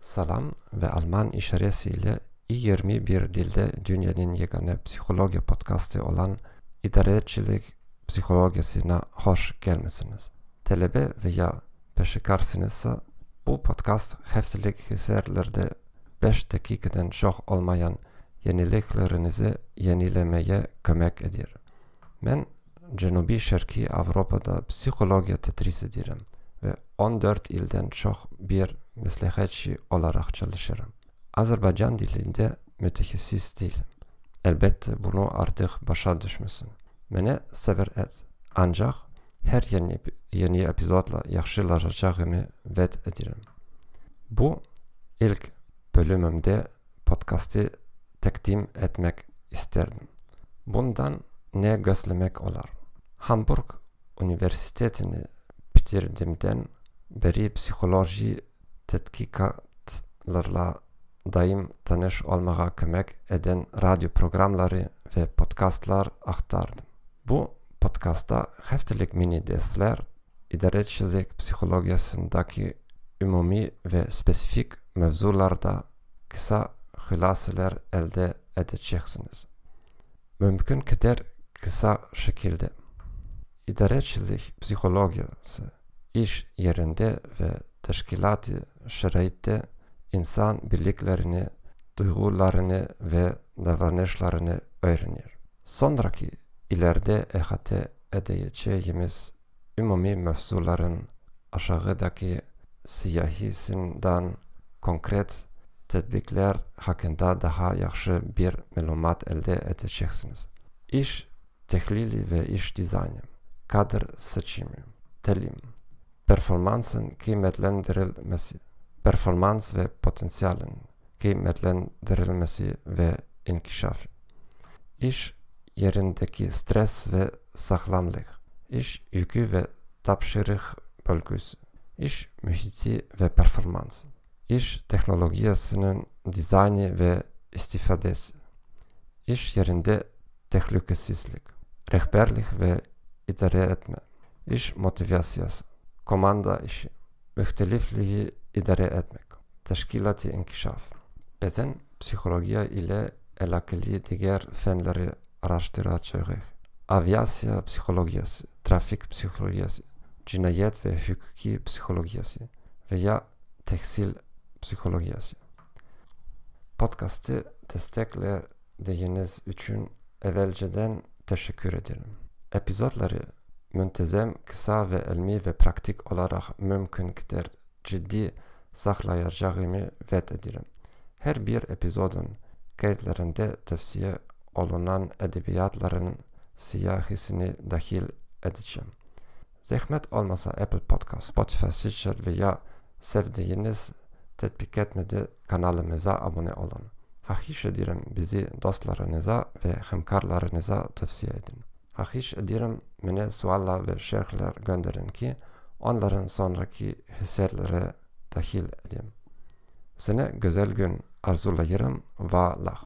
Salam ve Alman işaresiyle i21 dilde dünyanın yegane psikoloji podcastı olan idarecilik psikolojisine hoş gelmesiniz. Talebe veya peşikarsınızsa bu podcast haftalık eserlerde 5 dakikadan çok olmayan yeniliklerinizi yenilemeye kömek eder. Ben Cenubi Şarkı Avrupa'da psikoloji tedris ederim ve 14 ilden çok bir meslekatçı olarak çalışırım. Azerbaycan dilinde müteşessis değilim. Elbette bunu artık başa düşmesin. Beni sever et. Ancak her yeni, yeni epizodla yaxşılaşacağımı vet ederim. Bu ilk bölümümde podcast'ı takdim etmek isterdim. Bundan ne gözlemek olar? Hamburg Üniversitesi'ni bitirdiğimden beri psikoloji tetkikatlarla daim tanış olmaya kömek eden radyo programları ve podcastlar aktardım. Bu podcastta haftalık mini dersler, idarecilik psikolojisindeki umumi ve spesifik mevzularda kısa hülaseler elde edeceksiniz. Mümkün kadar kısa şekilde. İdarecilik psikolojisi iş yerinde ve teşkilatı insan birliklerini, duygularını ve davranışlarını öğrenir. Sonraki ileride ehate edeceğimiz umumi mevzuların aşağıdaki siyahisinden konkret tedbirler hakkında daha yaxşı bir malumat elde edeceksiniz. İş tehlili ve iş dizaynı, kadr seçimi, telim, performansın kıymetlendirilmesi, performans ve potansiyelin kıymetlendirilmesi ve inkişafı. İş yerindeki stres ve sağlamlık, iş yükü ve tapşırık bölgüsü, iş mühiti ve performans, iş teknolojisinin dizaynı ve istifadesi, iş yerinde tehlikesizlik, rehberlik ve idare etme, iş motivasyası, komanda işi, mühtelifliği idare etmek, teşkilatı inkişaf. Bazen psikoloji ile alakalı diğer fenleri araştıracağız. Aviasya psikolojisi, trafik psikolojisi, cinayet ve hukuki psikolojisi veya tekstil psikolojisi. Podcast'ı desteklediğiniz için evvelceden teşekkür ederim. Epizodları müntezem, kısa ve ilmi ve pratik olarak mümkün kadar ciddi saklayacağımı vet ederim. Her bir epizodun kayıtlarında tavsiye olunan edebiyatların siyahisini dahil edeceğim. Zahmet olmasa Apple Podcast, Spotify, Stitcher veya sevdiğiniz tetbik etmedi kanalımıza abone olun. Hahiş ederim bizi dostlarınıza ve hemkarlarınıza tavsiye edin. Hahiş ederim mene suallar ve şerhler gönderin ki onların sonraki hisselere dahil edeyim. Sana güzel gün arzulayırım ve lah.